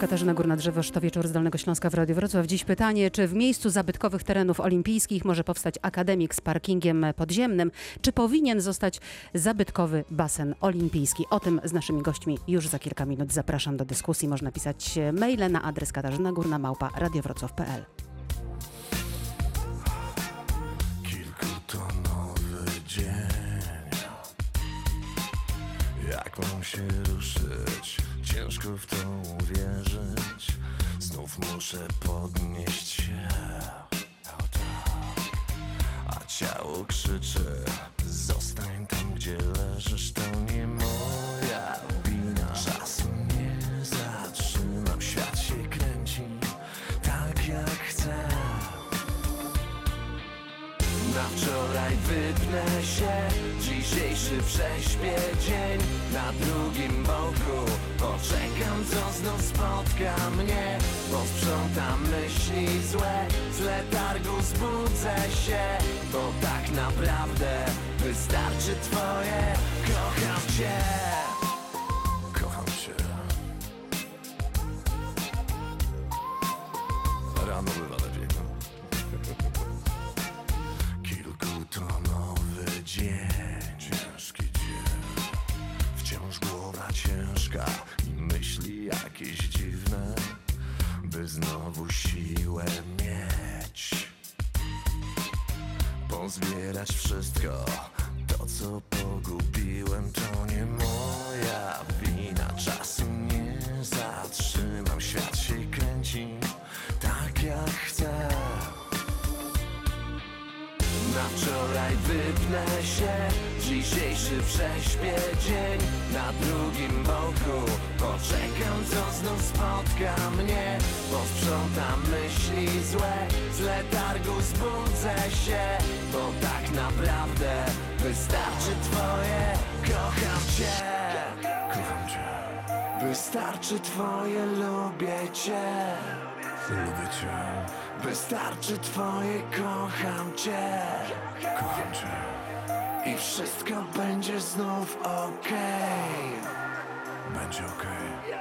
Katarzyna Górna-Drzewosz, to wieczór z Dolnego Śląska w Radiu Wrocław. Dziś pytanie, czy w miejscu zabytkowych terenów olimpijskich może powstać akademik z parkingiem podziemnym, czy powinien zostać zabytkowy basen olimpijski? O tym z naszymi gośćmi już za kilka minut zapraszam do dyskusji. Można pisać maile na adres katarzynagórna.małpa radiowrocław.pl. Kilkutonowy dzień Jak mam się ruszyć? Ciężko w to uwierzyć Znów muszę podnieść się tak. A ciało krzyczy Zostań tam, gdzie leżysz To wypnę się. Dzisiejszy prześpię dzień Na drugim boku. Poczekam co znów spotka mnie Posprzątam myśli złe. Z letargu zbudzę się Bo tak naprawdę Wystarczy twoje Kocham cię i myśli jakieś dziwne By znowu siłę mieć. Pozbierać wszystko To co pogubiłem to nie moja wina. Czasu nie zatrzymam, świat się kręci Tak jak chcę. Na wczoraj wypnę się Dzisiejszy prześpię dzień Na drugim boku. Poczekam co znów spotka mnie Posprzątam myśli złe. Z letargu zbudzę się Bo tak naprawdę Wystarczy twoje. Kocham cię. Kocham cię. Wystarczy twoje lubię cię. Lubię cię. Wystarczy twoje kocham cię. Kocham cię I wszystko będzie znów okej. Będzie okej.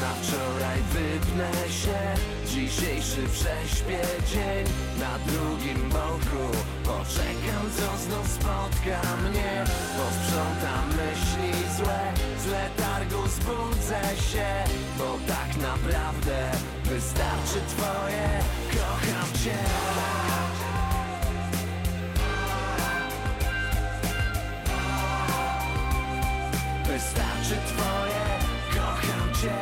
Na wczoraj wypnę się Dzisiejszy prześpię dzień. Na drugim boku Poczekam co znów spotka mnie. Posprzątam myśli złe Z letargu zbudzę się. Bo tak naprawdę Wystarczy twoje Kocham cię Wystarczy twoje Kocham cię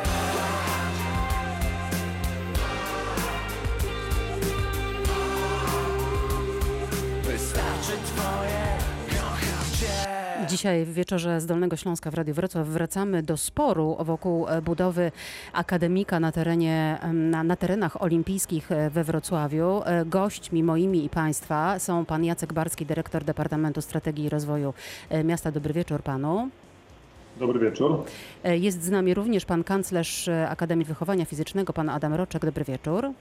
Wystarczy twoje Dzisiaj w wieczorze z Dolnego Śląska w Radiu Wrocław wracamy do sporu wokół e, budowy akademika na, terenie, na, na terenach olimpijskich e, we Wrocławiu. E, Gośćmi moimi i Państwa są pan Jacek Barski, dyrektor Departamentu Strategii i Rozwoju Miasta. Dobry wieczór panu. Dobry wieczór. E, Jest z nami również pan kanclerz e, Akademii Wychowania Fizycznego, pan Adam Roczek. Dobry wieczór. Dobry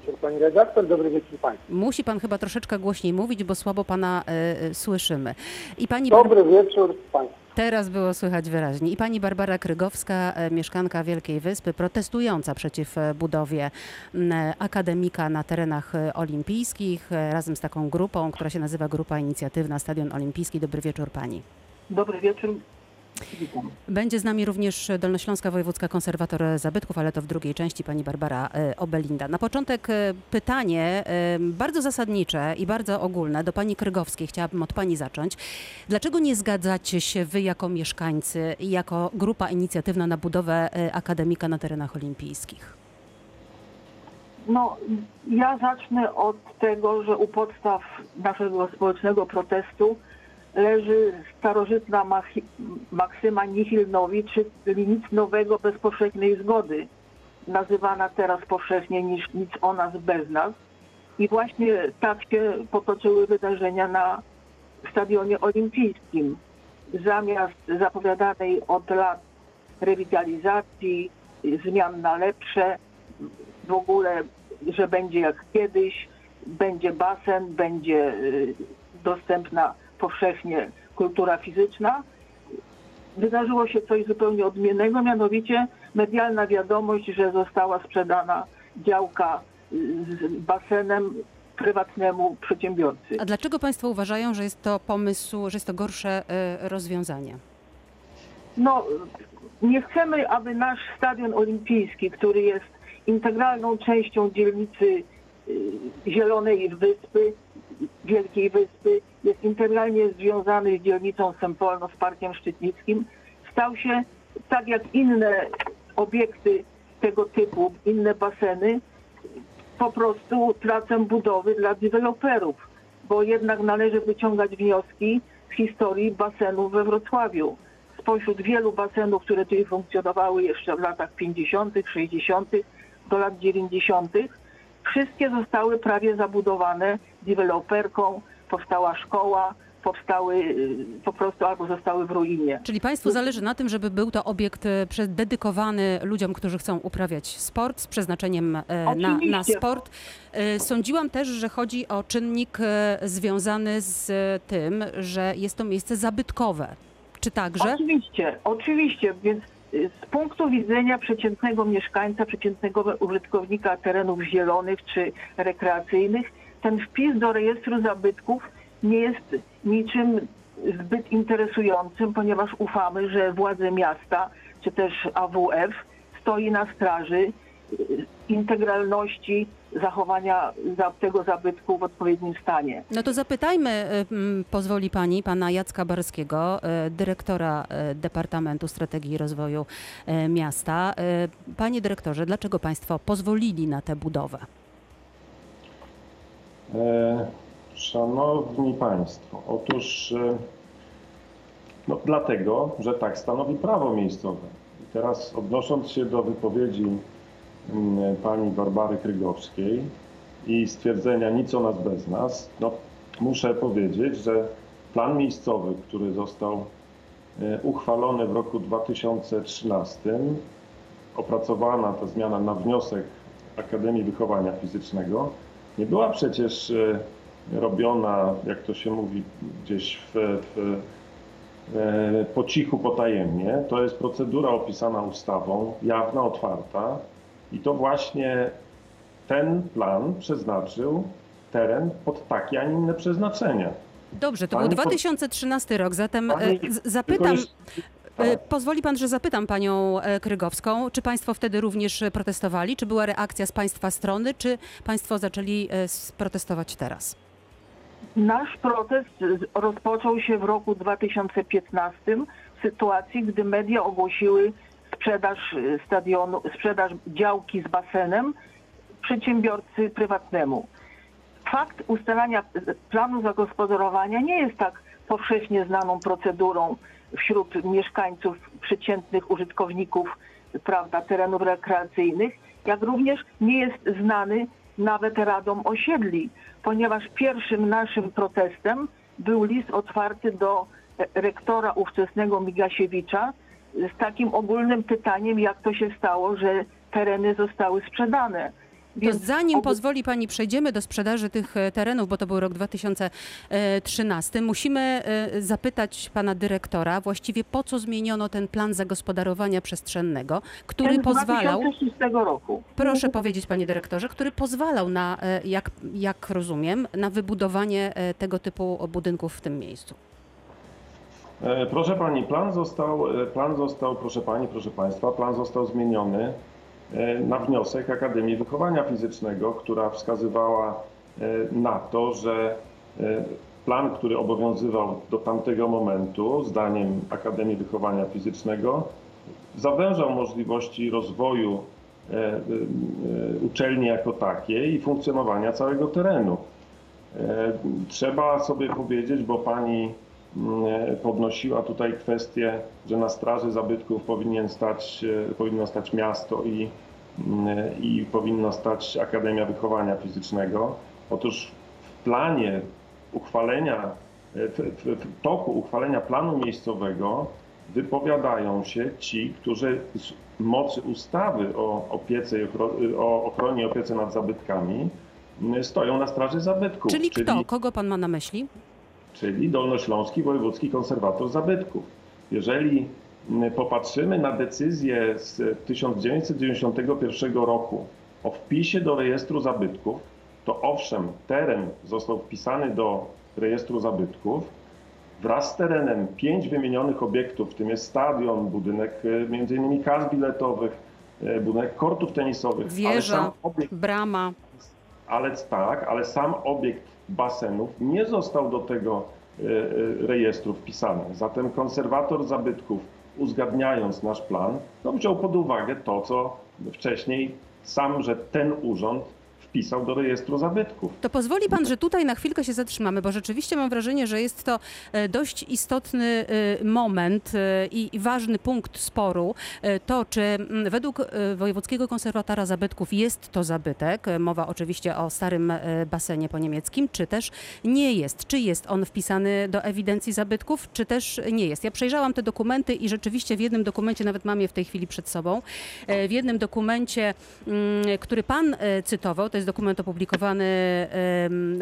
wieczór Pani redaktor, dobry wieczór Państwu. Musi pan chyba troszeczkę głośniej mówić, bo słabo pana e, e, słyszymy. I pani Bar- Dobry wieczór Państwu. Teraz było słychać wyraźnie. I pani Barbara Krygowska, mieszkanka Wielkiej Wyspy, protestująca przeciw budowie akademika na terenach olimpijskich, razem z taką grupą, która się nazywa Grupa Inicjatywna Stadion Olimpijski. Dobry wieczór pani. Dobry wieczór. Witam. Będzie z nami również Dolnośląska Wojewódzka Konserwator Zabytków, ale to w drugiej części pani Barbara e, Obelinda. Na początek e, pytanie e, bardzo zasadnicze i bardzo ogólne do pani Krygowskiej. Chciałabym od pani zacząć. Dlaczego nie zgadzacie się wy jako mieszkańcy i jako grupa inicjatywna na budowę akademika na terenach olimpijskich? No, ja zacznę od tego, że u podstaw naszego społecznego protestu leży starożytna maksyma nihil czyli nic nowego bez powszechnej zgody, nazywana teraz powszechnie niż nic o nas bez nas. I właśnie tak się potoczyły wydarzenia na stadionie olimpijskim. Zamiast zapowiadanej od lat rewitalizacji, zmian na lepsze, w ogóle, że będzie jak kiedyś, będzie basen, będzie y, dostępna powszechnie kultura fizyczna. wydarzyło się coś zupełnie odmiennego, mianowicie medialna wiadomość, że została sprzedana działka z basenem prywatnemu przedsiębiorcy. A dlaczego Państwo uważają, że jest to pomysł, że jest to gorsze e, rozwiązanie? No, nie chcemy, aby nasz stadion olimpijski, który jest integralną częścią dzielnicy Zielonej Wyspy, Wielkiej Wyspy, jest integralnie związany z dzielnicą Sempolno, z Parkiem Szczytnickim, stał się tak jak inne obiekty tego typu, inne baseny, po prostu tracem budowy dla deweloperów, bo jednak należy wyciągać wnioski z historii basenów we Wrocławiu. Spośród wielu basenów, które tutaj funkcjonowały jeszcze w latach 50., 60., do lat 90., wszystkie zostały prawie zabudowane deweloperką, powstała szkoła, powstały y, po prostu albo zostały w ruinie. Czyli Państwu zależy na tym, żeby był to obiekt prze- dedykowany ludziom, którzy chcą uprawiać sport z przeznaczeniem e, na, na sport. Sądziłam też, że chodzi o czynnik związany z tym, że jest to miejsce zabytkowe. Czy także? Oczywiście, oczywiście, więc y, z punktu widzenia przeciętnego mieszkańca, przeciętnego użytkownika terenów zielonych czy rekreacyjnych, ten wpis do rejestru zabytków nie jest niczym zbyt interesującym, ponieważ ufamy, że władze miasta czy też AWF stoi na straży integralności zachowania za- tego zabytku w odpowiednim stanie. No to zapytajmy, m, pozwoli Pani, Pana Jacka Barskiego, e, dyrektora e, Departamentu Strategii i Rozwoju Miasta. Panie dyrektorze, dlaczego Państwo pozwolili na tę budowę? E, Szanowni Państwo, otóż no, dlatego, że tak stanowi prawo miejscowe. I teraz odnosząc się do wypowiedzi pani Barbary Krygowskiej i stwierdzenia nic o nas bez nas, no, muszę powiedzieć, że plan miejscowy, który został e, uchwalony w roku 2013, opracowana ta zmiana na wniosek Akademii Wychowania Fizycznego, nie była przecież e, robiona, jak to się mówi, gdzieś w, w, e, po cichu, potajemnie. To jest procedura opisana ustawą, jawna, otwarta i to właśnie ten plan przeznaczył teren pod takie, a nie inne przeznaczenia. Dobrze, to Pani był po- 2013 rok, zatem e, Pani- zapytam, jest- tak. e, pozwoli Pan, że zapytam Panią e, Krygowską, czy Państwo wtedy również e, protestowali, czy była reakcja z Państwa strony, czy Państwo zaczęli e, protestować teraz? Nasz protest rozpoczął się w roku 2015 w sytuacji, gdy media ogłosiły sprzedaż y, stadionu, sprzedaż działki z basenem przedsiębiorcy prywatnemu. Fakt ustalania planu zagospodarowania nie jest tak powszechnie znaną procedurą wśród mieszkańców, przeciętnych użytkowników prawda, terenów rekreacyjnych, jak również nie jest znany nawet radom osiedli, ponieważ pierwszym naszym protestem był list otwarty do e, rektora ówczesnego Migasiewicza z takim ogólnym pytaniem, jak to się stało, że tereny zostały sprzedane. To zanim pozwoli Pani przejdziemy do sprzedaży tych e, terenów, bo to był rok 2013, musimy e, zapytać Pana dyrektora właściwie po co zmieniono ten plan zagospodarowania przestrzennego, który ten pozwalał... 2006 roku. Proszę powiedzieć, panie dyrektorze, który pozwalał na, e, jak, jak rozumiem, na wybudowanie tego typu budynków w tym miejscu. E, Proszę pani, plan został, e, plan został, proszę pani, proszę państwa, plan został zmieniony e, na wniosek Akademii Wychowania Fizycznego, która wskazywała na to, że plan, który obowiązywał do tamtego momentu, zdaniem Akademii Wychowania Fizycznego, zawężał możliwości rozwoju uczelni jako takiej i funkcjonowania całego terenu. Trzeba sobie powiedzieć, bo pani podnosiła tutaj kwestię, że na straży zabytków powinien stać, e, powinno stać miasto i, mm, i powinna stać Akademia Wychowania Fizycznego. Otóż w planie uchwalenia, e, w, w, toku uchwalenia planu miejscowego wypowiadają się ci, którzy z mocy ustawy o opiece o ochronie i opiece nad zabytkami stoją na straży zabytków. Czyli kto? Kogo pan ma na myśli? Czyli Dolnośląski Wojewódzki Konserwator Zabytków. Jeżeli mm, popatrzymy na decyzję z 1991 roku o wpisie do rejestru zabytków, to owszem, teren został wpisany do rejestru zabytków. Wraz z terenem pięć wymienionych obiektów, w tym jest stadion, budynek e, innymi kas biletowych, e, budynek kortów tenisowych. ale Wieża, sam obiekt brama. ale tak, ale sam obiekt basenów nie został do tego e, e, rejestru wpisany. Zatem konserwator zabytków, uzgadniając nasz plan, no wziął pod uwagę to, co wcześniej sam, że ten urząd wpisał do rejestru zabytków. To pozwoli pan, że tutaj na chwilkę się zatrzymamy, bo rzeczywiście mam wrażenie, że jest to e, dość istotny e, moment e, i ważny punkt sporu. To, czy mm, według Wojewódzkiego Konserwatora Zabytków jest to zabytek, mowa oczywiście o starym basenie po niemieckim, czy też nie jest. Czy jest on wpisany do ewidencji zabytków, czy też nie jest. Ja przejrzałam te dokumenty i rzeczywiście w jednym dokumencie, nawet mam je w tej chwili przed sobą, w jednym dokumencie, mm, który pan cytował, to jest dokument opublikowany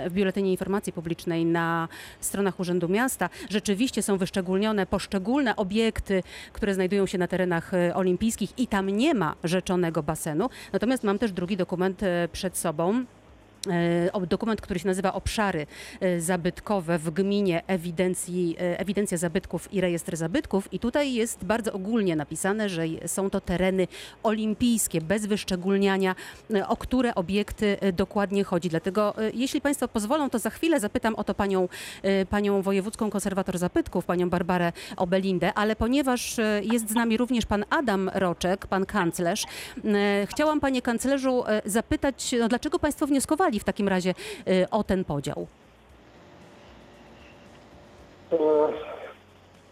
w Biuletynie Informacji Publicznej na stronach Urzędu Miasta. Rzeczywiście są wyszczególnione poszczególne obiekty, które znajdują się na terenach e, olimpijskich i tam nie ma rzeczonego basenu. Natomiast mam też drugi dokument e, przed sobą. E, Dokument, który się nazywa Obszary e, zabytkowe w gminie ewidencji, e, ewidencja zabytków i rejestr zabytków. I tutaj jest bardzo ogólnie napisane, że są to tereny olimpijskie, bez wyszczególniania, o które obiekty dokładnie chodzi. Dlatego, jeśli Państwo pozwolą, to za chwilę zapytam o to panią, panią wojewódzką konserwator zabytków, panią Barbarę Obelindę, ale ponieważ jest z nami również pan Adam Roczek, pan kanclerz, chciałam panie kanclerzu zapytać, no, dlaczego Państwo wnioskowali w takim razie e, o ten podział? E,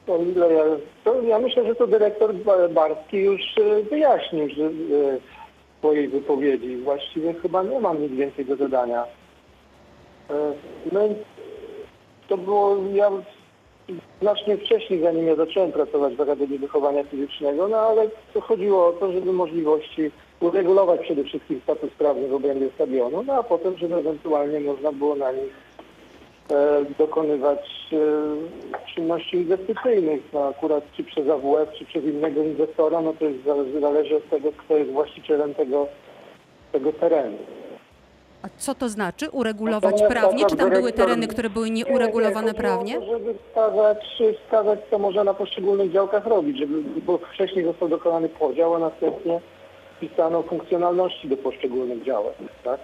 O ile ja, to ja myślę, że to dyrektor Ba- Barski już e, wyjaśnił że, w swojej wypowiedzi. Właściwie chyba nie mam nic więcej do dodania. E, My, to było, ja znacznie wcześniej, zanim ja zacząłem pracować w Akademii Wychowania Fizycznego, no ale to chodziło o to, żeby możliwości uregulować przede wszystkim status prawny w obrębie stadionu, no a potem, żeby ewentualnie można było na nich e, dokonywać e, czynności inwestycyjnych, no akurat czy przez AWF, czy przez innego inwestora, no to jest, zależy, zależy od tego, kto jest właścicielem tego, tego terenu. A co to znaczy? Uregulować Natomiast prawnie? taka Czy tam były tereny, które były Nie, nieuregulowane nie, o prawnie? Żeby wskazać, wskazać, co można na poszczególnych działkach robić, żeby, bo wcześniej został dokonany podział, a następnie wpisano funkcjonalności do poszczególnych działek. Tak?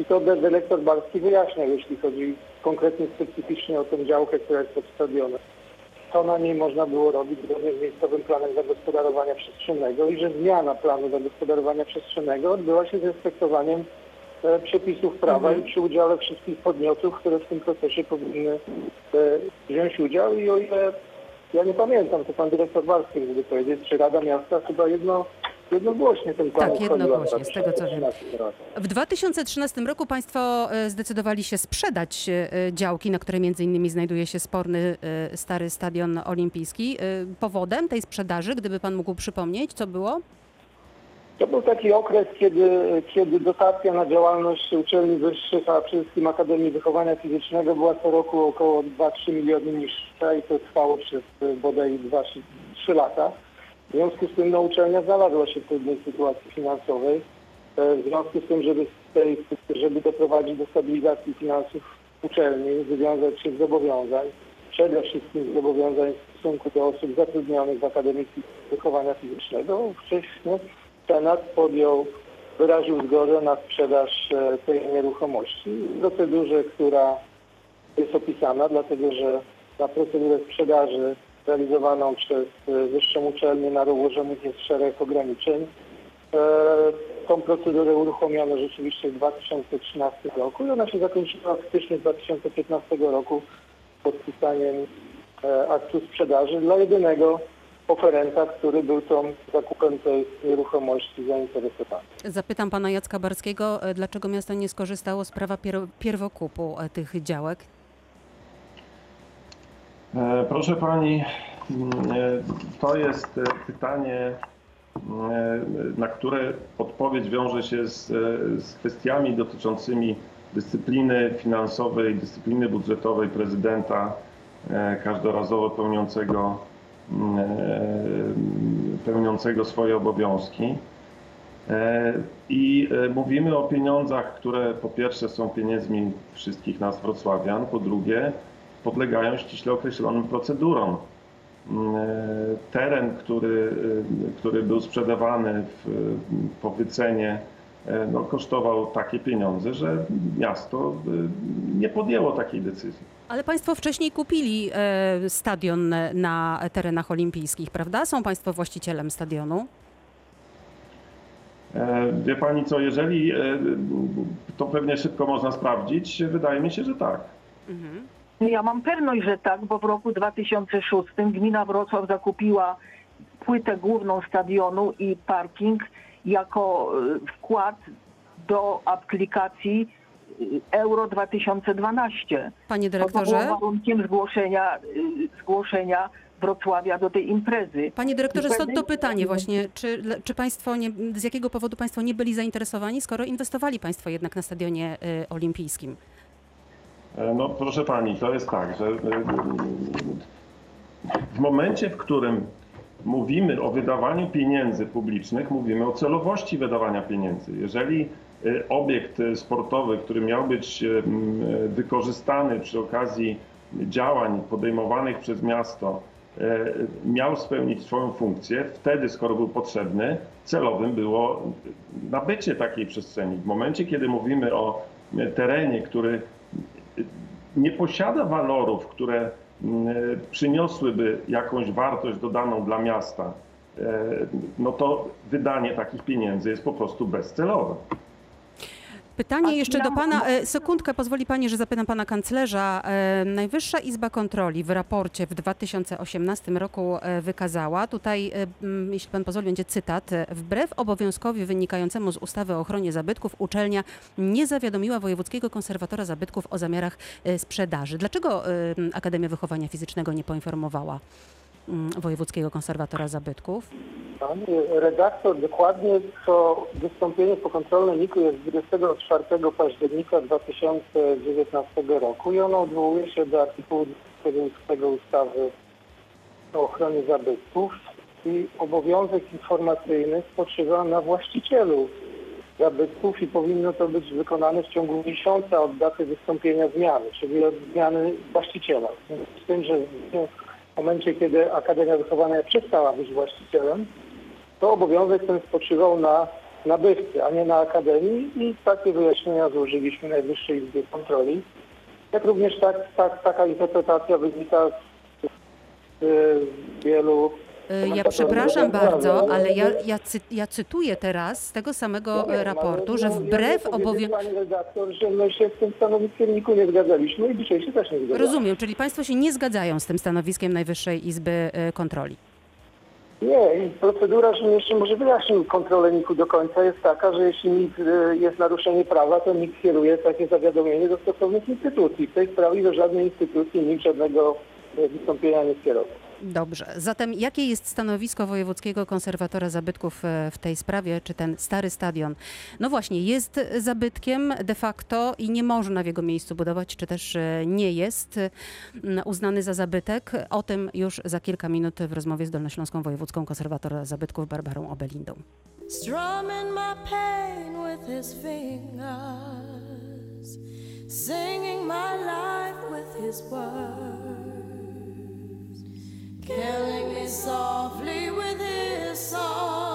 I to dy- dyrektor Barski wyjaśniał, jeśli chodzi konkretnie specyficznie o tę działkę, która jest pod stadionem. Co na niej można było robić zgodnie z miejscowym planem zagospodarowania przestrzennego i że zmiana planu zagospodarowania przestrzennego odbyła się z respektowaniem e, przepisów prawa Mhm. i przy udziale wszystkich podmiotów, które w tym procesie powinny e, wziąć udział i o ile ja nie pamiętam, to pan dyrektor Barski mógłby powiedzieć, czy Rada Miasta chyba jedno, jednogłośnie ten plan Tak, jednogłośnie, z tego co wiem. 2013 roku. W 2013 roku Państwo e, zdecydowali się sprzedać e, działki, na której między innymi znajduje się sporny e, stary stadion olimpijski. E, Powodem tej sprzedaży, gdyby Pan mógł przypomnieć, co było? To był taki okres, kiedy, kiedy dotacja na działalność uczelni wyższych, a przede wszystkim Akademii Wychowania Fizycznego była co roku około 2-3 miliony niższa i to trwało przez bodaj 2-3 lata. W związku z tym no, uczelnia znalazła się w trudnej sytuacji finansowej. E, W związku z tym, żeby, tej, żeby doprowadzić do stabilizacji finansów uczelni, wywiązać się z zobowiązań, przede wszystkim zobowiązań w stosunku do osób zatrudnionych w Akademii Wychowania Fizycznego, wcześniej Senat podjął, wyraził zgodę na sprzedaż e, tej nieruchomości w procedurze, która jest opisana, dlatego że na procedurę sprzedaży realizowaną przez e, wyższą uczelnię nałożonych jest szereg ograniczeń. E, Tą procedurę uruchomiono rzeczywiście w 2013 roku i ona się zakończyła w styczniu 2015 roku podpisaniem e, aktu sprzedaży dla jedynego oferenta, który był tą zakupem tej nieruchomości zainteresowany. Zapytam Pana Jacka Barskiego, dlaczego miasto nie skorzystało z prawa pier- pierwokupu tych działek? E, Proszę pani, mm, e, to jest e, pytanie, na które odpowiedź wiąże się z, z kwestiami dotyczącymi dyscypliny finansowej, dyscypliny budżetowej prezydenta każdorazowo pełniącego mm, pełniącego swoje obowiązki. I mówimy o pieniądzach, które po pierwsze są pieniędzmi wszystkich nas wrocławian, po drugie podlegają ściśle określonym procedurom. Mm, e, Teren, który, e, który był sprzedawany w, po wycenie, e, no, kosztował takie pieniądze, że miasto nie podjęło takiej decyzji. Ale Państwo wcześniej kupili stadion na terenach olimpijskich, prawda? Są Państwo właścicielem stadionu? Wie pani co, jeżeli to pewnie szybko można sprawdzić, wydaje mi się, że tak. Ja mam pewność, że tak, bo w roku 2006 gmina Wrocław zakupiła płytę główną stadionu i parking jako y, wkład do aplikacji y, Euro 2012. Panie To było dyrektorze? warunkiem zgłoszenia, y, zgłoszenia Wrocławia do tej imprezy. Panie dyrektorze, stąd to pytanie właśnie, czy, czy Państwo, nie, z jakiego powodu Państwo nie byli zainteresowani, skoro inwestowali Państwo jednak na stadionie olimpijskim? E, No proszę pani, to jest tak, że e, w momencie, w którym mówimy o wydawaniu pieniędzy publicznych, mówimy o celowości wydawania pieniędzy. Jeżeli e, obiekt sportowy, który miał być wykorzystany przy okazji działań podejmowanych przez miasto, miał spełnić swoją funkcję, wtedy, skoro był potrzebny, celowym było nabycie takiej przestrzeni. W momencie, kiedy mówimy o terenie, który nie posiada walorów, które mm, przyniosłyby jakąś wartość dodaną dla miasta, e, no to wydanie takich pieniędzy jest po prostu bezcelowe. Pytanie jeszcze do Pana, e, sekundkę, pozwoli Pani, że zapytam Pana kanclerza. E, Najwyższa Izba Kontroli w raporcie w 2018 roku e, wykazała, tutaj, jeśli Pan pozwoli, będzie cytat, wbrew obowiązkowi wynikającemu z ustawy o ochronie zabytków, uczelnia nie zawiadomiła Wojewódzkiego Konserwatora Zabytków o zamiarach sprzedaży. Dlaczego Akademia Wychowania Fizycznego nie poinformowała Wojewódzkiego Konserwatora Zabytków? Pan redaktor dokładnie to wystąpienie pokontrolne NIK-u jest 24 października 2019 roku i ono odwołuje się do artykułu 20 ustawy o ochronie zabytków i obowiązek informacyjny spoczywa na właścicielu zabytków i powinno to być wykonane w ciągu miesiąca od daty wystąpienia zmiany, czyli od zmiany właściciela. Z tym, że w momencie, kiedy Akademia Wychowania przestała być właścicielem, to obowiązek ten spoczywał na nabywcy, a nie na Akademii i takie wyjaśnienia złożyliśmy Najwyższej Izbie Kontroli. Jak również tak, tak, taka interpretacja wynika z, z wielu Ja przepraszam bardzo, ale ja, ja, cy, ja cytuję teraz z tego samego Ja wiem, e, raportu, że no, ja wbrew obowiązkowi... Pani redaktor, że my się z tym stanowiskiem NIK-u nie zgadzaliśmy i dzisiaj się też nie zgadzamy. Rozumiem, czyli Państwo się nie zgadzają z tym stanowiskiem Najwyższej Izby e, Kontroli. Nie, procedura, że jeszcze może wyjaśnił kontrolę NIK-u do końca, jest taka, że jeśli NIK y, jest naruszenie prawa, to NIK kieruje takie zawiadomienie do stosownych instytucji. W tej sprawie do żadnej instytucji NIK żadnego y, wystąpienia nie skierował. Dobrze. Zatem jakie jest stanowisko Wojewódzkiego Konserwatora Zabytków e, w tej sprawie? Czy ten stary stadion, no właśnie, jest zabytkiem de facto i nie można w jego miejscu budować, czy też e, nie jest e, uznany za zabytek? O tym już za kilka minut w rozmowie z Dolnośląską Wojewódzką Konserwator Zabytków Barbarą Obelindą. strumming my pain with his fingers, singing my life with his words, killing me softly with his song,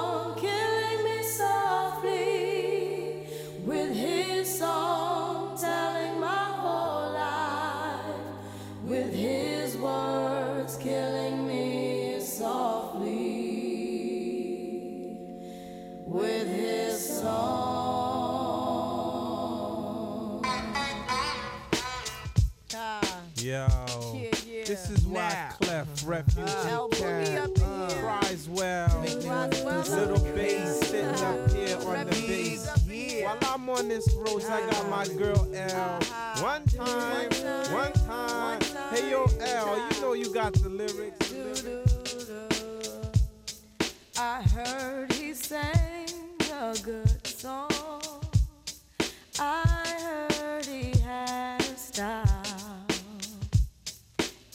Refugee ah. El Boogie Cat up here. cries well. Little bass sitting up ah. here on the bass. up in here. While I'm on this road, I got my ah. girl L. One time, one time. Hey yo, L, you know you got the lyrics. I heard he sang a good song. I heard he had a style.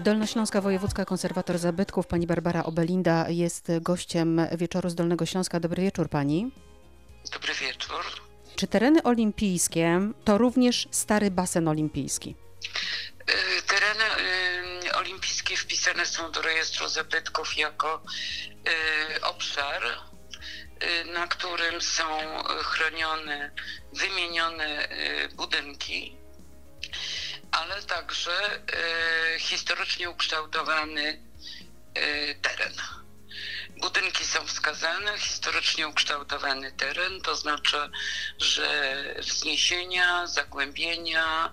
Dolnośląska Wojewódzka Konserwator Zabytków, pani Barbara Obelinda jest gościem wieczoru z Dolnego Śląska. Dobry wieczór pani. Dobry wieczór. Czy tereny olimpijskie to również stary basen olimpijski? Y, tereny y, olimpijskie wpisane są do rejestru zabytków jako y, obszar, na którym są chronione wymienione budynki ale także y, historycznie ukształtowany y, teren. Budynki są wskazane, historycznie ukształtowany teren, to znaczy, że wzniesienia, zagłębienia,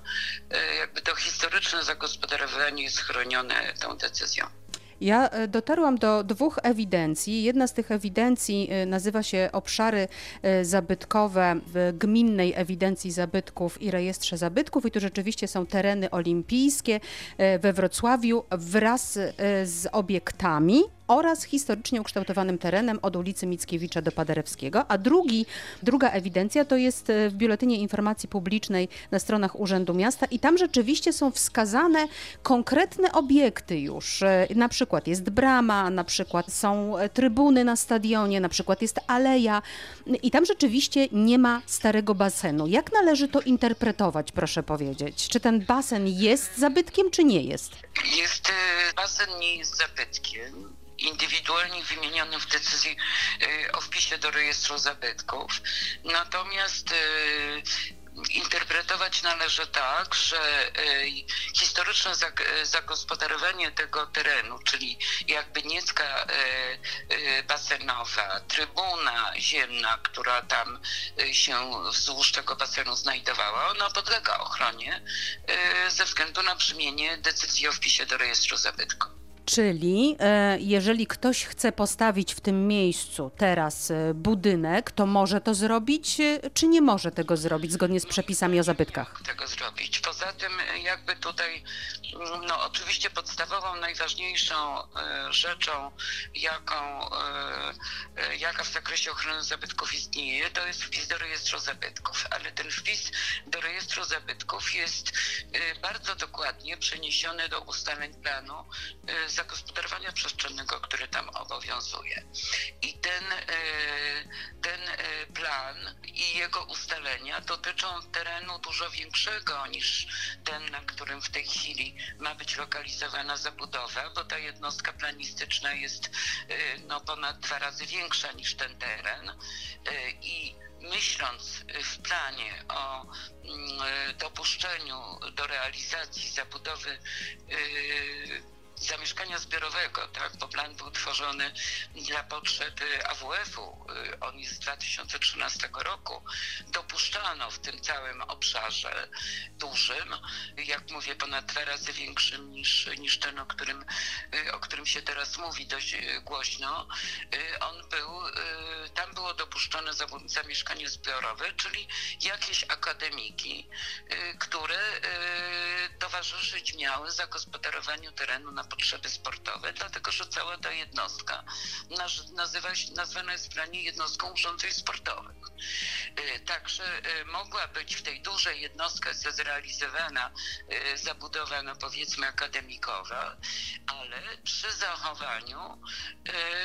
y, jakby to historyczne zagospodarowanie jest chronione tą decyzją. Ja e, dotarłam do dwóch ewidencji. Jedna z tych ewidencji e, nazywa się Obszary e, Zabytkowe w Gminnej Ewidencji Zabytków i Rejestrze Zabytków, i tu rzeczywiście są tereny olimpijskie we Wrocławiu wraz z obiektami oraz historycznie ukształtowanym terenem od ulicy Mickiewicza do Paderewskiego, a drugi, druga ewidencja to jest e, w Biuletynie Informacji Publicznej na stronach Urzędu Miasta i tam rzeczywiście są wskazane konkretne obiekty już. E, Na przykład jest brama, na przykład są e, trybuny na stadionie, na przykład jest aleja i tam rzeczywiście nie ma starego basenu. Jak należy to interpretować, proszę powiedzieć? Czy ten basen jest zabytkiem, czy nie jest? Jest, basen nie jest zabytkiem indywidualnie wymienionym w decyzji e, o wpisie do rejestru zabytków. Natomiast e, interpretować należy tak, że e, historyczne zag- zagospodarowanie tego terenu, czyli jakby niecka basenowa, trybuna ziemna, która tam się wzdłuż tego basenu znajdowała, ona podlega ochronie ze względu na brzmienie decyzji o wpisie do rejestru zabytków. Czyli e, jeżeli ktoś chce postawić w tym miejscu teraz e, budynek, to może to zrobić, e, czy nie może tego zrobić zgodnie z przepisami o zabytkach? tego zrobić. Poza tym jakby tutaj, mm, no oczywiście podstawową, najważniejszą rzeczą, jaką, jaka w zakresie ochrony zabytków istnieje, to jest wpis do rejestru zabytków. Ale ten wpis do rejestru zabytków jest bardzo dokładnie przeniesiony do ustaleń planu zagospodarowania przestrzennego, który tam obowiązuje. I ten, e, ten e, plan i jego ustalenia dotyczą terenu dużo większego niż ten, na którym w tej chwili ma być lokalizowana zabudowa, bo ta jednostka planistyczna jest e, no, ponad dwa razy większa niż ten teren. I myśląc w planie o mm, dopuszczeniu do realizacji zabudowy zamieszkania zbiorowego, tak, bo plan był tworzony dla potrzeb y, AWF-u, y, on jest z 2013 roku, dopuszczano w tym całym obszarze dużym, jak mówię, ponad dwa razy większym niż, niż ten, o którym, y, o którym się teraz mówi dość głośno, on był, tam było dopuszczone zamieszkanie zbiorowe, czyli jakieś akademiki, które towarzyszyć miały zagospodarowaniu terenu na potrzeby sportowe, dlatego że cała ta jednostka nazywa się, nazwana jest w planie jednostką urządzeń sportowych. Y, Także y, mogła być w tej dużej jednostce zrealizowana y, zabudowa, no powiedzmy akademikowa, ale przy zachowaniu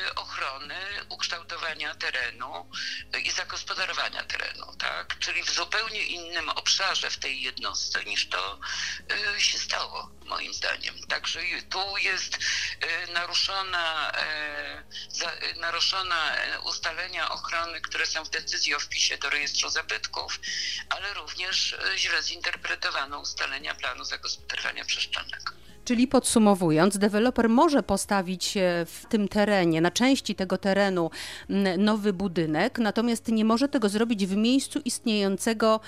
y, ochrony ukształtowania terenu y, i zagospodarowania terenu, tak? Czyli w zupełnie innym obszarze w tej jednostce niż to y, się stało, moim zdaniem. Także tu jest naruszona, naruszona ustalenia ochrony, które są w decyzji o wpisie do rejestru zabytków, ale również źle zinterpretowano ustalenia planu zagospodarowania przestrzennego. Czyli podsumowując, deweloper może postawić e, w tym terenie, na części tego terenu nowy budynek, natomiast nie może tego zrobić w miejscu istniejącego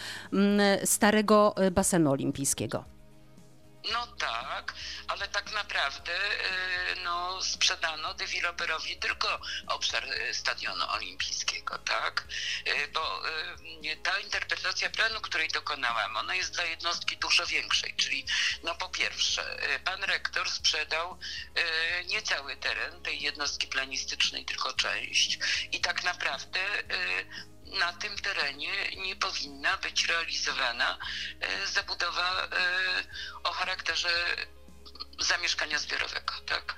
starego e, basenu olimpijskiego. No tak, ale tak naprawdę y, no, sprzedano deweloperowi tylko obszar y, stadionu olimpijskiego, tak? Y, Bo ta interpretacja planu, której dokonałam, ona jest dla jednostki dużo większej, czyli no po pierwsze, pan rektor sprzedał nie cały teren tej jednostki planistycznej, tylko część i tak naprawdę na tym terenie nie powinna być realizowana e, zabudowa e, o charakterze zamieszkania zbiorowego, tak?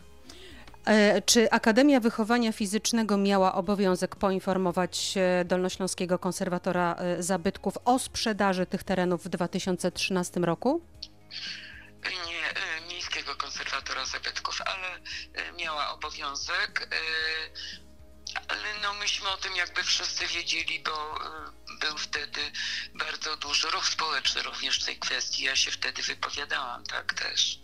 E, Czy Akademia Wychowania Fizycznego miała obowiązek poinformować Dolnośląskiego Konserwatora Zabytków o sprzedaży tych terenów w 2013 roku? Nie Miejskiego Konserwatora Zabytków, ale miała obowiązek. Ale no myśmy o tym jakby wszyscy wiedzieli, bo e, był wtedy bardzo duży ruch społeczny również w tej kwestii. Ja się wtedy wypowiadałam, tak też,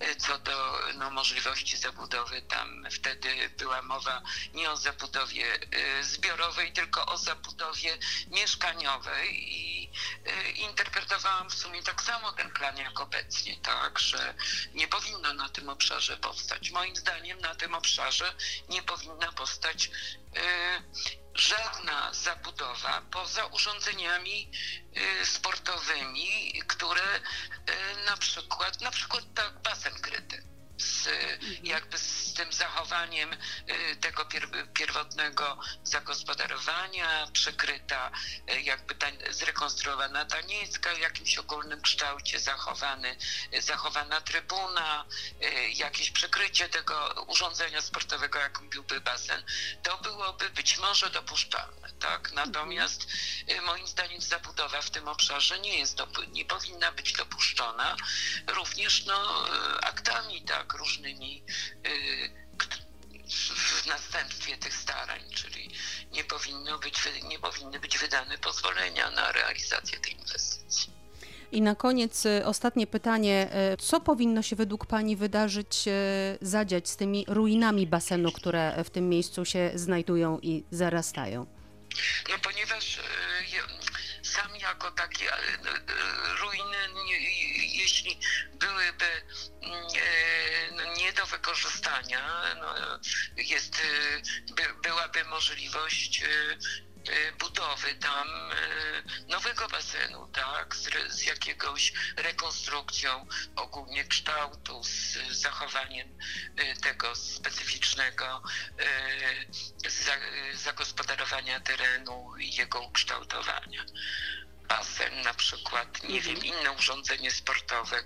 e, co do no, możliwości zabudowy. Tam wtedy była mowa nie o zabudowie e, zbiorowej, tylko o zabudowie mieszkaniowej i interpretowałam w sumie tak samo ten plan jak obecnie, tak, że nie powinno na tym obszarze powstać. Moim zdaniem na tym obszarze nie powinna powstać e, żadna zabudowa poza urządzeniami y, sportowymi, które y, na przykład, na przykład tak basen kryty z, jakby z tym zachowaniem y, tego pier- pierwotnego zagospodarowania, przykryta y, jakby ta, zrekonstruowana ta niecka w jakimś ogólnym kształcie, zachowany, zachowana trybuna, y, jakieś przykrycie tego urządzenia sportowego, jakim byłby basen, to byłoby być może dopuszczalne, tak? Natomiast y, moim zdaniem zabudowa w tym obszarze nie jest, nie powinna być dopuszczona, również no, aktami, tak, różnymi y, w- następstwie tych starań, czyli nie, powinno być, nie powinny być wydane pozwolenia na realizację tej inwestycji. I na koniec y, ostatnie pytanie. y, Co powinno się według Pani wydarzyć, zadziać z tymi ruinami basenu, które w tym miejscu się znajdują i zarastają? No ponieważ sam jako takie ruiny, jeśli byłyby mm, nie do wykorzystania, no, jest, e, by, byłaby możliwość e, e, budowy tam nowego basenu, tak, z, z jakiegoś rekonstrukcją ogólnie kształtu, z zachowaniem tego specyficznego za, zagospodarowania terenu i jego ukształtowania. Basen na przykład, nie wiem, inne urządzenie sportowe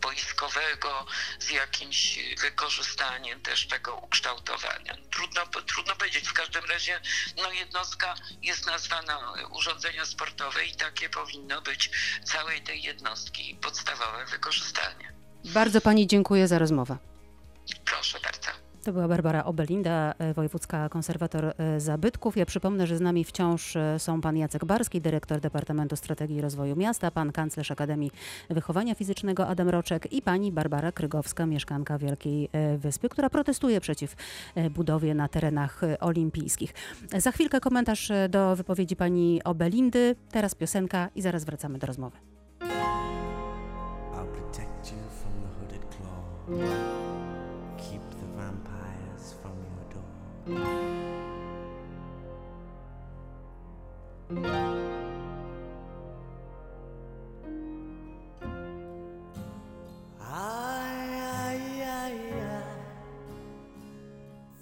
boiskowego z jakimś wykorzystaniem też tego ukształtowania. Trudno, trudno powiedzieć, w każdym razie no jednostka jest nazwana urządzenia sportowe i takie powinno być całej tej jednostki podstawowe wykorzystanie. Bardzo Pani dziękuję za rozmowę. Proszę bardzo. To była Barbara Obelinda, e, wojewódzka konserwator e, zabytków. Ja przypomnę, że z nami wciąż e, są pan Jacek Barski, dyrektor Departamentu Strategii i Rozwoju Miasta, pan kanclerz Akademii Wychowania Fizycznego Adam Roczek i pani Barbara Krygowska, mieszkanka Wielkiej Wyspy, która protestuje przeciw budowie na terenach olimpijskich. Za chwilkę komentarz do wypowiedzi pani Obelindy, teraz piosenka i zaraz wracamy do rozmowy. I'll protect you from the hooded claw.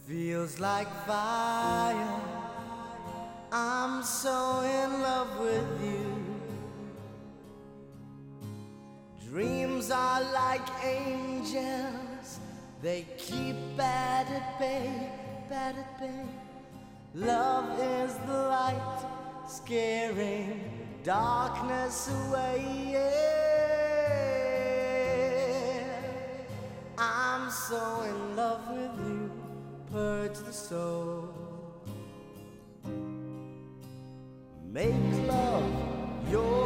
Feels like fire. I'm so in love with you. Dreams are like angels, they keep at bay, bad at bay. Love is the light, scaring darkness away. Yeah. I'm so in love with you, purge the soul. Make love your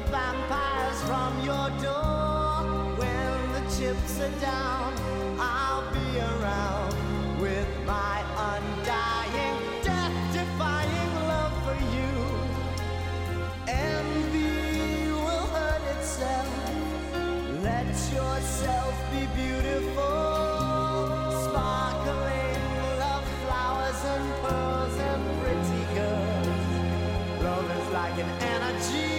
vampires from your door. When the chips are down, I'll be around with my undying, death defying love for you. Envy will hurt itself. Let yourself be beautiful. Sparkling love flowers and pearls and pretty girls. Love is like an energy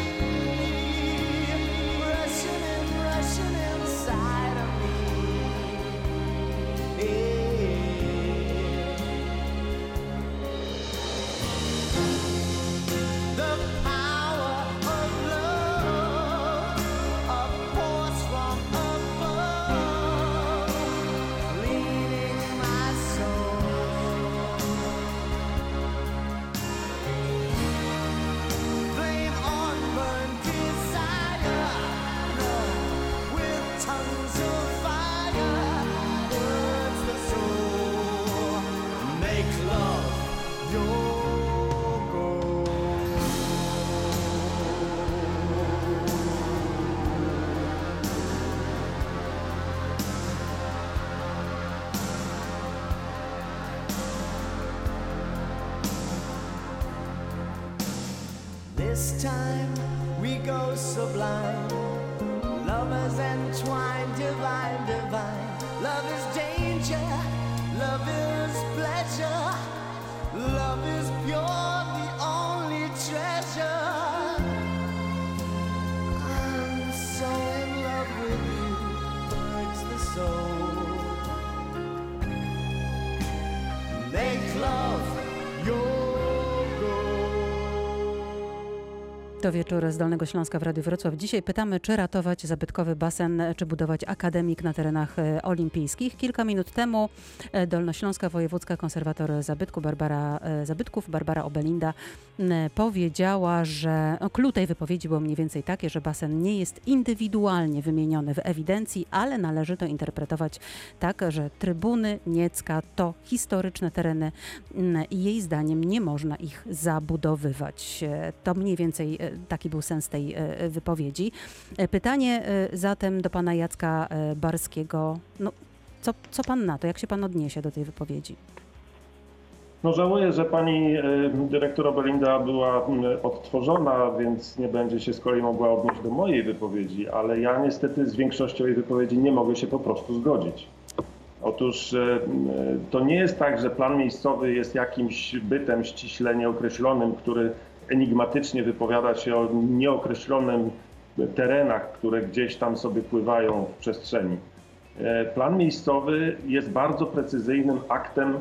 time we go sublime. Lovers entwined, divine, divine. Love is danger, love is To wieczór z Dolnego Śląska w Radiu Wrocław. Dzisiaj pytamy, czy ratować zabytkowy basen, czy budować akademik na terenach e, olimpijskich. Kilka minut temu e, Dolnośląska Wojewódzka Konserwator Zabytku Barbara, e, Zabytków Barbara Obelinda powiedziała, że no, clue tej wypowiedzi było mniej więcej takie, że basen nie jest indywidualnie wymieniony w ewidencji, ale należy to interpretować tak, że trybuny Niecka to historyczne tereny i jej zdaniem nie można ich zabudowywać. To mniej więcej taki był sens tej e, wypowiedzi. E, Pytanie e, zatem do pana Jacka e, Barskiego. No, co, co pan na to? Jak się pan odniesie do tej wypowiedzi? No żałuję, że pani e, dyrektor Obelinda była odtworzona, więc nie będzie się z kolei mogła odnieść do mojej wypowiedzi, ale ja niestety z większością jej wypowiedzi nie mogę się po prostu zgodzić. Otóż e, to nie jest tak, że plan miejscowy jest jakimś bytem ściśle nieokreślonym, który enigmatycznie wypowiada się o nieokreślonym terenach, które gdzieś tam sobie pływają w przestrzeni. E, Plan miejscowy jest bardzo precyzyjnym aktem e,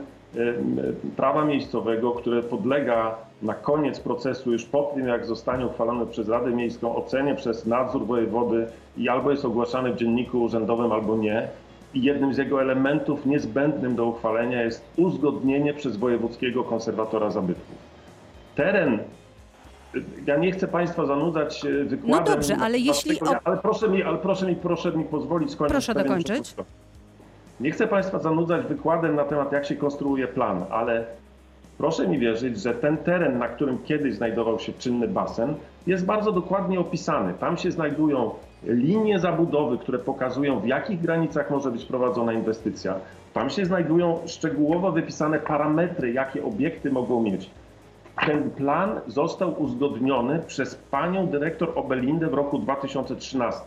prawa miejscowego, które podlega na koniec procesu, już po tym jak zostanie uchwalony przez Radę Miejską, ocenie przez nadzór wojewody i albo jest ogłaszany w dzienniku urzędowym, albo nie. I jednym z jego elementów niezbędnym do uchwalenia jest uzgodnienie przez wojewódzkiego konserwatora zabytków. Teren ja nie chcę Państwa zanudzać e, wykładem. No dobrze, ale jeśli tego, ale proszę mi, ale proszę mi, proszę mi pozwolić skończyć. Proszę dokończyć. Nie chcę Państwa zanudzać wykładem na temat, jak się konstruuje plan, ale proszę mi wierzyć, że ten teren, na którym kiedyś znajdował się czynny basen, jest bardzo dokładnie opisany. Tam się znajdują linie zabudowy, które pokazują, w jakich granicach może być prowadzona inwestycja. Tam się znajdują szczegółowo wypisane parametry, jakie obiekty mogą mieć. Ten plan został uzgodniony przez panią dyrektor Obelindę w roku 2013,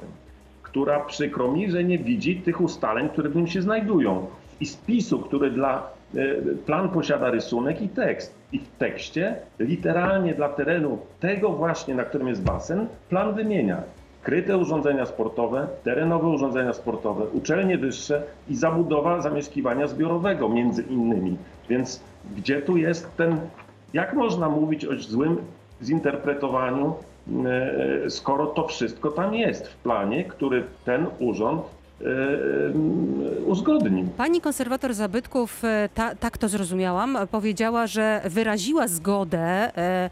która przykro mi, że nie widzi tych ustaleń, które w nim się znajdują. I spisu, który dla e, plan posiada rysunek i tekst. I w tekście literalnie dla terenu tego właśnie, na którym jest basen, plan wymienia kryte urządzenia sportowe, terenowe urządzenia sportowe, uczelnie wyższe i zabudowa zamieszkiwania zbiorowego między innymi. Więc gdzie tu jest ten, jak można mówić o złym zinterpretowaniu, e, skoro to wszystko tam jest w planie, który ten urząd e, e, uzgodnił. Pani konserwator zabytków, e, ta, tak to zrozumiałam, e, powiedziała, że wyraziła zgodę e,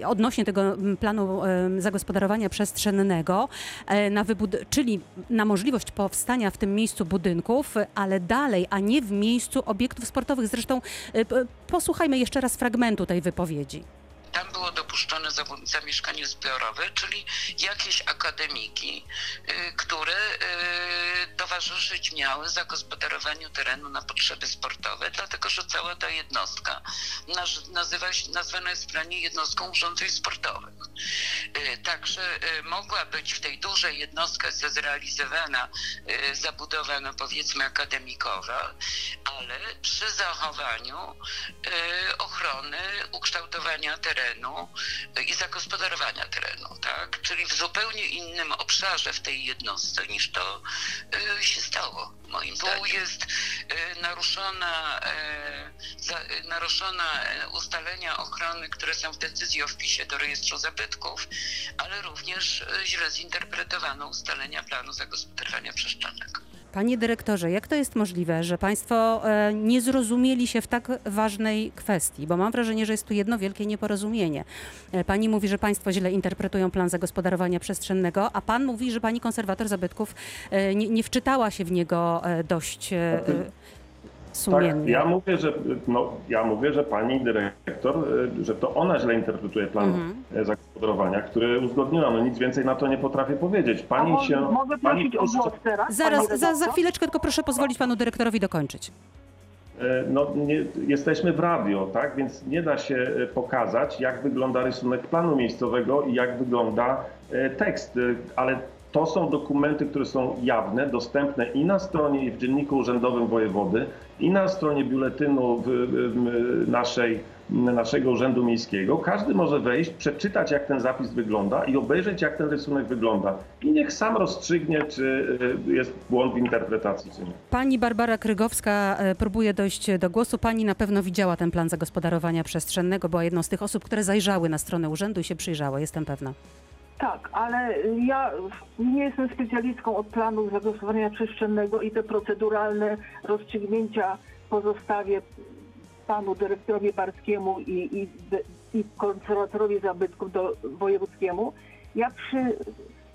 e, odnośnie tego planu e, zagospodarowania przestrzennego, e, na wybud- czyli na możliwość powstania w tym miejscu budynków, e, ale dalej, a nie w miejscu obiektów sportowych. Zresztą e, posłuchajmy jeszcze raz fragmentu tej wypowiedzi. Tam było dopuszczone zamieszkanie zbiorowe, czyli jakieś akademiki, y, które y, towarzyszyć miały zagospodarowaniu terenu na potrzeby sportowe, dlatego że cała ta jednostka nazywa się, nazwana jest w planie jednostką urządzeń sportowych. Y, Także mogła być w tej dużej jednostce zrealizowana y, zabudowa, no powiedzmy akademikowa, ale przy zachowaniu ochrony, ukształtowania terenu i zagospodarowania terenu, tak? Czyli w zupełnie innym obszarze w tej jednostce niż to y, się stało. Moim zdaniem. Tu jest y, naruszona, y, naruszona ustalenia ochrony, które są w decyzji o wpisie do rejestru zabytków, ale również źle zinterpretowano ustalenia planu zagospodarowania przestrzennego. Panie dyrektorze, jak to jest możliwe, że Państwo e, nie zrozumieli się w tak ważnej kwestii? Bo mam wrażenie, że jest tu jedno wielkie nieporozumienie. E, Pani mówi, że Państwo źle interpretują plan zagospodarowania przestrzennego, a Pan mówi, że Pani konserwator zabytków e, nie, nie wczytała się w niego dość e, e, Tak, sumiennie. ja mówię, że no, ja mówię, że pani dyrektor, y, że to ona źle interpretuje plan Mhm. e, zagospodarowania, który uzgodniła. No nic więcej na to nie potrafię powiedzieć. A Pani mo- się. mogę pani prosić o głos teraz? Zaraz, za, za chwileczkę, tylko proszę pozwolić Panu dyrektorowi dokończyć. e, no, nie, jesteśmy w radio, tak? Więc nie da się pokazać, jak wygląda rysunek planu miejscowego i jak wygląda tekst, ale to są dokumenty, które są jawne, dostępne i na stronie, i w Dzienniku Urzędowym Wojewody, i na stronie biuletynu naszej, naszego Urzędu Miejskiego. Każdy może wejść, przeczytać, jak ten zapis wygląda i obejrzeć, jak ten rysunek wygląda. I niech sam rozstrzygnie, czy e, jest błąd w interpretacji, czy nie. Pani Barbara Krygowska e, próbuje dojść do głosu. Pani na pewno widziała ten plan zagospodarowania przestrzennego, była jedną z tych osób, które zajrzały na stronę urzędu i się przyjrzały, jestem pewna. Tak, ale ja nie jestem specjalistką od planu zagospodarowania przestrzennego i te proceduralne rozstrzygnięcia pozostawię panu dyrektorowi Barskiemu i, i, i konserwatorowi zabytków do, wojewódzkiemu. Ja, przy,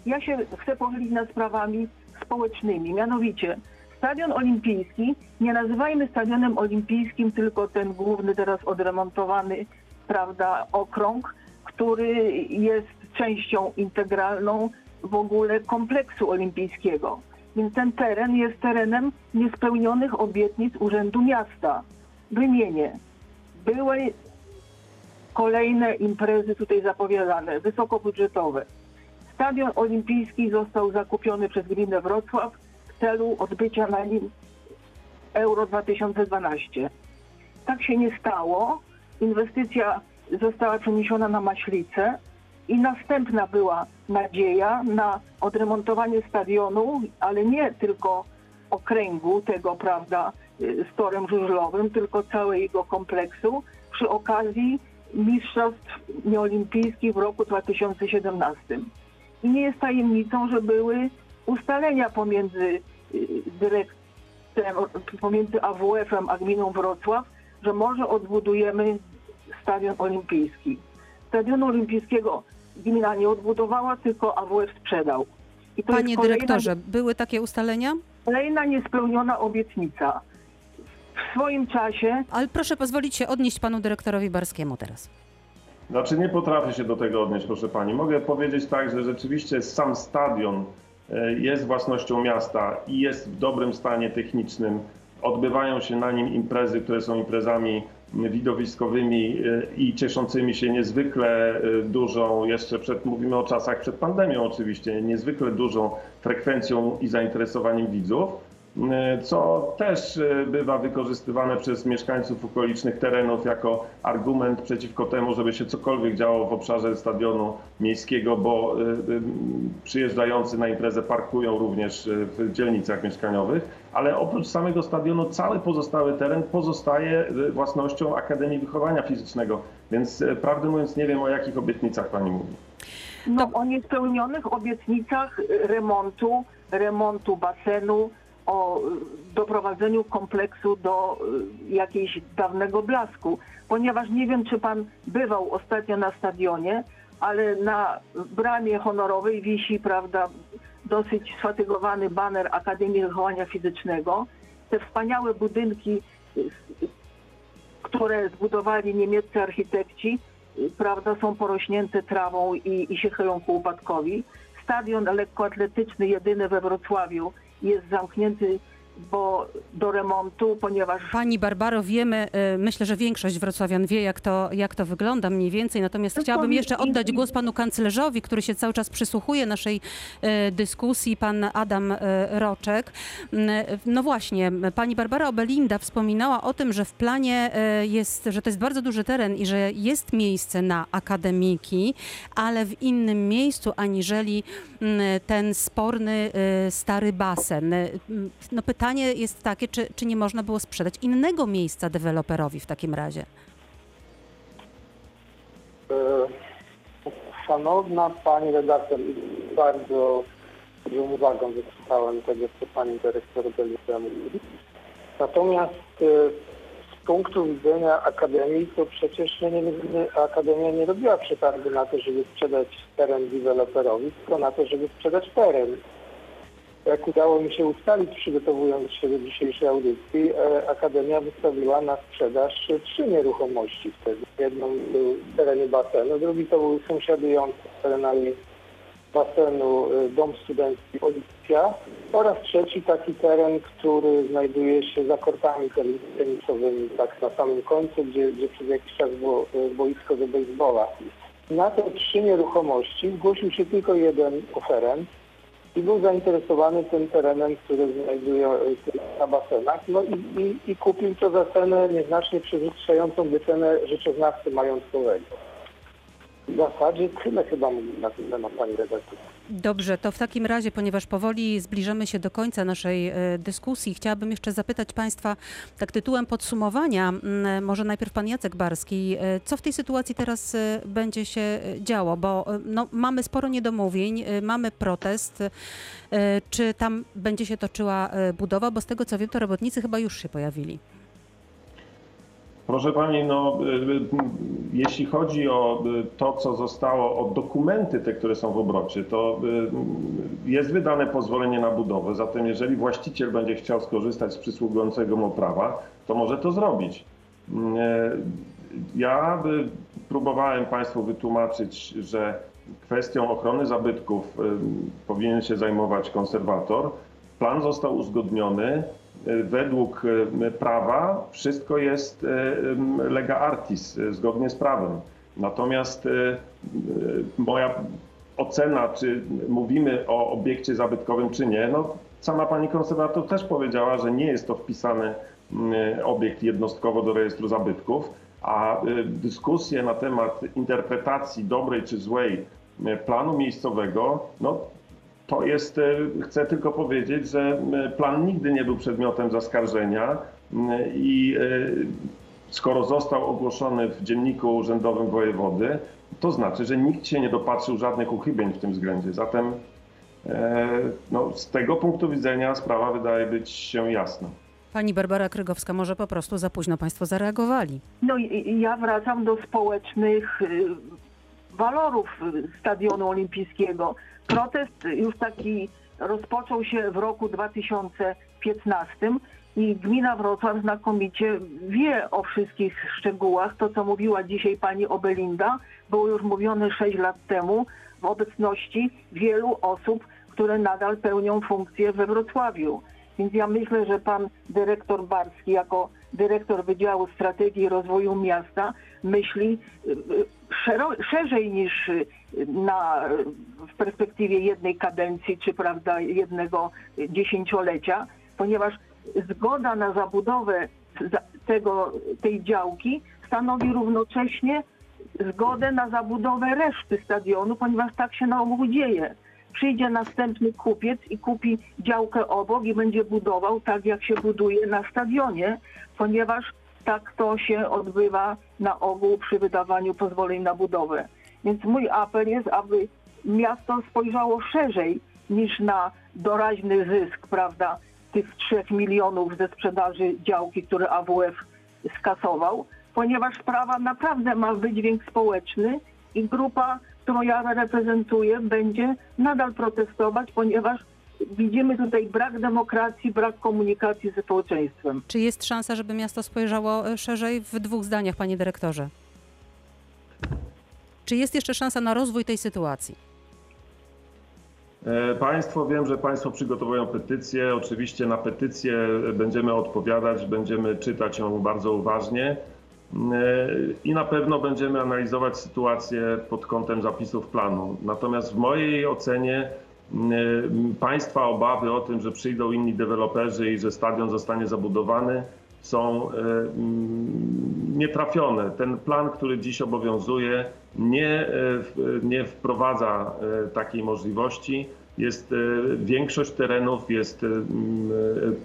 ja się chcę pochylić nad sprawami społecznymi, mianowicie Stadion Olimpijski, nie nazywajmy stadionem olimpijskim tylko ten główny teraz odremontowany, prawda, okrąg, który jest częścią integralną w ogóle kompleksu olimpijskiego. Więc ten teren jest terenem niespełnionych obietnic Urzędu Miasta. Wymienię. Były kolejne imprezy tutaj zapowiadane, wysokobudżetowe. Stadion olimpijski został zakupiony przez gminę Wrocław w celu odbycia na nim Euro 2012. Tak się nie stało. Inwestycja została przeniesiona na Maślicę i następna była nadzieja na odremontowanie stadionu, ale nie tylko okręgu tego, prawda, y, z torem żużlowym, tylko całego kompleksu przy okazji Mistrzostw Nieolimpijskich w roku 2017. I nie jest tajemnicą, że były ustalenia pomiędzy y, dyrektorem, pomiędzy AWF-em a gminą Wrocław, że może odbudujemy stadion olimpijski. Stadionu olimpijskiego gmina nie odbudowała, tylko AWF sprzedał. I to Panie kolejna- dyrektorze, były takie ustalenia? Kolejna niespełniona obietnica. W swoim czasie Ale proszę pozwolić się odnieść panu dyrektorowi Barskiemu teraz. Znaczy nie potrafię się do tego odnieść, proszę pani. Mogę powiedzieć tak, że rzeczywiście sam stadion e, jest własnością miasta i jest w dobrym stanie technicznym. Odbywają się na nim imprezy, które są imprezami widowiskowymi e, i cieszącymi się niezwykle e, dużą, jeszcze przed, mówimy o czasach przed pandemią oczywiście, niezwykle dużą frekwencją i zainteresowaniem widzów co też e, bywa wykorzystywane przez mieszkańców okolicznych terenów jako argument przeciwko temu, żeby się cokolwiek działo w obszarze stadionu miejskiego, bo e, e, przyjeżdżający na imprezę parkują również e, w dzielnicach mieszkaniowych, ale oprócz samego stadionu cały pozostały teren pozostaje e, własnością Akademii Wychowania Fizycznego, więc e, prawdę mówiąc nie wiem o jakich obietnicach pani mówi. no, o niespełnionych obietnicach remontu, remontu basenu, o y, doprowadzeniu kompleksu do y, jakiejś dawnego blasku. Ponieważ nie wiem, czy pan bywał ostatnio na stadionie, ale na bramie honorowej wisi, prawda, dosyć sfatygowany baner Akademii Wychowania Fizycznego. Te wspaniałe budynki, które zbudowali niemieccy architekci, y, prawda, są porośnięte trawą i, i się chyją ku upadkowi. Stadion lekkoatletyczny jedyny we Wrocławiu jest zamknięty bo do remontu, ponieważ Pani Barbaro, wiemy, y, myślę, że większość wrocławian wie, jak to, jak to wygląda mniej więcej, natomiast No chciałabym jeszcze oddać głos panu kanclerzowi, który się cały czas przysłuchuje naszej y, dyskusji, pan Adam y, Roczek. No właśnie, pani Barbara Obelinda wspominała o tym, że w planie jest, że to jest bardzo duży teren i że jest miejsce na akademiki, ale w innym miejscu aniżeli mm, ten sporny stary basen. No pytanie jest takie, czy, czy nie można było sprzedać innego miejsca deweloperowi w takim razie? E, Szanowna Pani redaktor, bardzo dużą uwagą wysłuchałem tego, co Pani dyrektor mówi. Natomiast e, z punktu widzenia Akademii, to przecież nie, Akademia nie robiła przetargu na to, żeby sprzedać teren deweloperowi, tylko na to, żeby sprzedać teren. Jak udało mi się ustalić, przygotowując się do dzisiejszej audycji, e, Akademia wystawiła na sprzedaż e, trzy nieruchomości wtedy. Jedną był w terenie basenu, drugi to był sąsiadujący z terenami basenu y, Dom Studencki Policja oraz trzeci taki teren, który znajduje się za kortami ten- tenisowymi, tak na samym końcu, gdzie, gdzie przez jakiś czas było y, boisko do baseballa. Na te trzy nieruchomości zgłosił się tylko jeden oferent i był zainteresowany tym terenem, który znajduje się na basenach, no i, i, i kupił to za cenę nieznacznie przewyższającą wycenę rzeczoznawcy majątkowego. W zasadzie tyle chyba na ten temat, pani redaktor. Dobrze, to w takim razie, ponieważ powoli zbliżamy się do końca naszej e, dyskusji, chciałabym jeszcze zapytać Państwa, tak tytułem podsumowania, może najpierw Pan Jacek Barski, e, co w tej sytuacji teraz e, będzie się działo, bo no, mamy sporo niedomówień, mamy protest, czy tam będzie się toczyła budowa, bo z tego co wiem, to robotnicy chyba już się pojawili. Proszę Pani, no, y, y, jeśli chodzi o y, to, co zostało, o dokumenty te, które są w obrocie, to jest wydane pozwolenie na budowę. Zatem jeżeli właściciel będzie chciał skorzystać z przysługującego mu prawa, to może to zrobić. Ja próbowałem Państwu wytłumaczyć, że kwestią ochrony zabytków powinien się zajmować konserwator. Plan został uzgodniony. Y, Według y, prawa wszystko jest y, lega artis, zgodnie z prawem. Natomiast moja ocena, czy mówimy o obiekcie zabytkowym, czy nie, no sama pani konserwator też powiedziała, że nie jest to wpisany obiekt jednostkowo do rejestru zabytków, a dyskusje na temat interpretacji dobrej czy złej planu miejscowego, no to jest, e, chcę tylko powiedzieć, że plan nigdy nie był przedmiotem zaskarżenia i e, skoro został ogłoszony w dzienniku urzędowym wojewody, to znaczy, że nikt się nie dopatrzył żadnych uchybień w tym względzie. Zatem e, no, z tego punktu widzenia sprawa wydaje być się jasna. Pani Barbara Krygowska, może po prostu za późno Państwo zareagowali. No ja wracam do społecznych y, walorów y, Stadionu Olimpijskiego. Protest już taki rozpoczął się w roku 2015 i gmina Wrocław znakomicie wie o wszystkich szczegółach. To, co mówiła dzisiaj pani Obelinda, było już mówione 6 lat temu w obecności wielu osób, które nadal pełnią funkcję we Wrocławiu. Więc ja myślę, że pan dyrektor Barski jako dyrektor Wydziału Strategii Rozwoju Miasta myśli y, y, szerzej niż na, w perspektywie jednej kadencji czy prawda, jednego dziesięciolecia, ponieważ zgoda na zabudowę za- tego, tej działki stanowi równocześnie zgodę na zabudowę reszty stadionu, ponieważ tak się na ogół dzieje. Przyjdzie następny kupiec i kupi działkę obok i będzie budował tak, jak się buduje na stadionie, ponieważ tak to się odbywa na ogół przy wydawaniu pozwoleń na budowę. Więc mój apel jest, aby miasto spojrzało szerzej niż na doraźny zysk, prawda, tych 3 milionów ze sprzedaży działki, które AWF skasował, ponieważ sprawa naprawdę ma wydźwięk społeczny i grupa, którą ja reprezentuję, będzie nadal protestować, ponieważ widzimy tutaj brak demokracji, brak komunikacji ze społeczeństwem. Czy jest szansa, żeby miasto spojrzało e, szerzej w dwóch zdaniach, panie dyrektorze? Czy jest jeszcze szansa na rozwój tej sytuacji? E, Państwo, wiem, że Państwo przygotowują petycję. Oczywiście na petycję będziemy odpowiadać, będziemy czytać ją bardzo uważnie e, i na pewno będziemy analizować sytuację pod kątem zapisów planu. Natomiast w mojej ocenie m, Państwa obawy o tym, że przyjdą inni deweloperzy i że stadion zostanie zabudowany, są e, mm, nietrafione. Ten plan, który dziś obowiązuje, nie, e, nie wprowadza e, takiej możliwości. Jest większość terenów jest mm,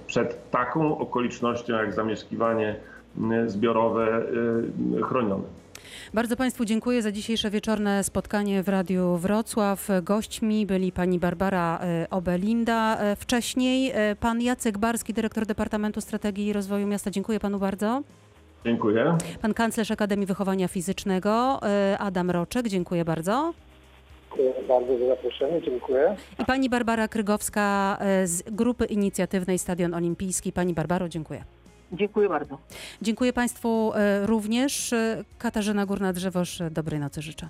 przed taką okolicznością jak zamieszkiwanie m, zbiorowe chronione. Bardzo Państwu dziękuję za dzisiejsze wieczorne spotkanie w Radiu Wrocław. Gośćmi byli pani Barbara e, Obelinda, e, wcześniej e, pan Jacek Barski, dyrektor Departamentu Strategii i Rozwoju Miasta. Dziękuję panu bardzo. Dziękuję. Pan kanclerz Akademii Wychowania Fizycznego Adam Roczek, dziękuję bardzo. Dziękuję bardzo za zaproszenie, dziękuję. I pani Barbara Krygowska z Grupy Inicjatywnej Stadion Olimpijski. Pani Barbaro, dziękuję. Dziękuję bardzo. Dziękuję Państwu e, również. E, Katarzyna Górna-Drzewoż, e, dobrej nocy życzę.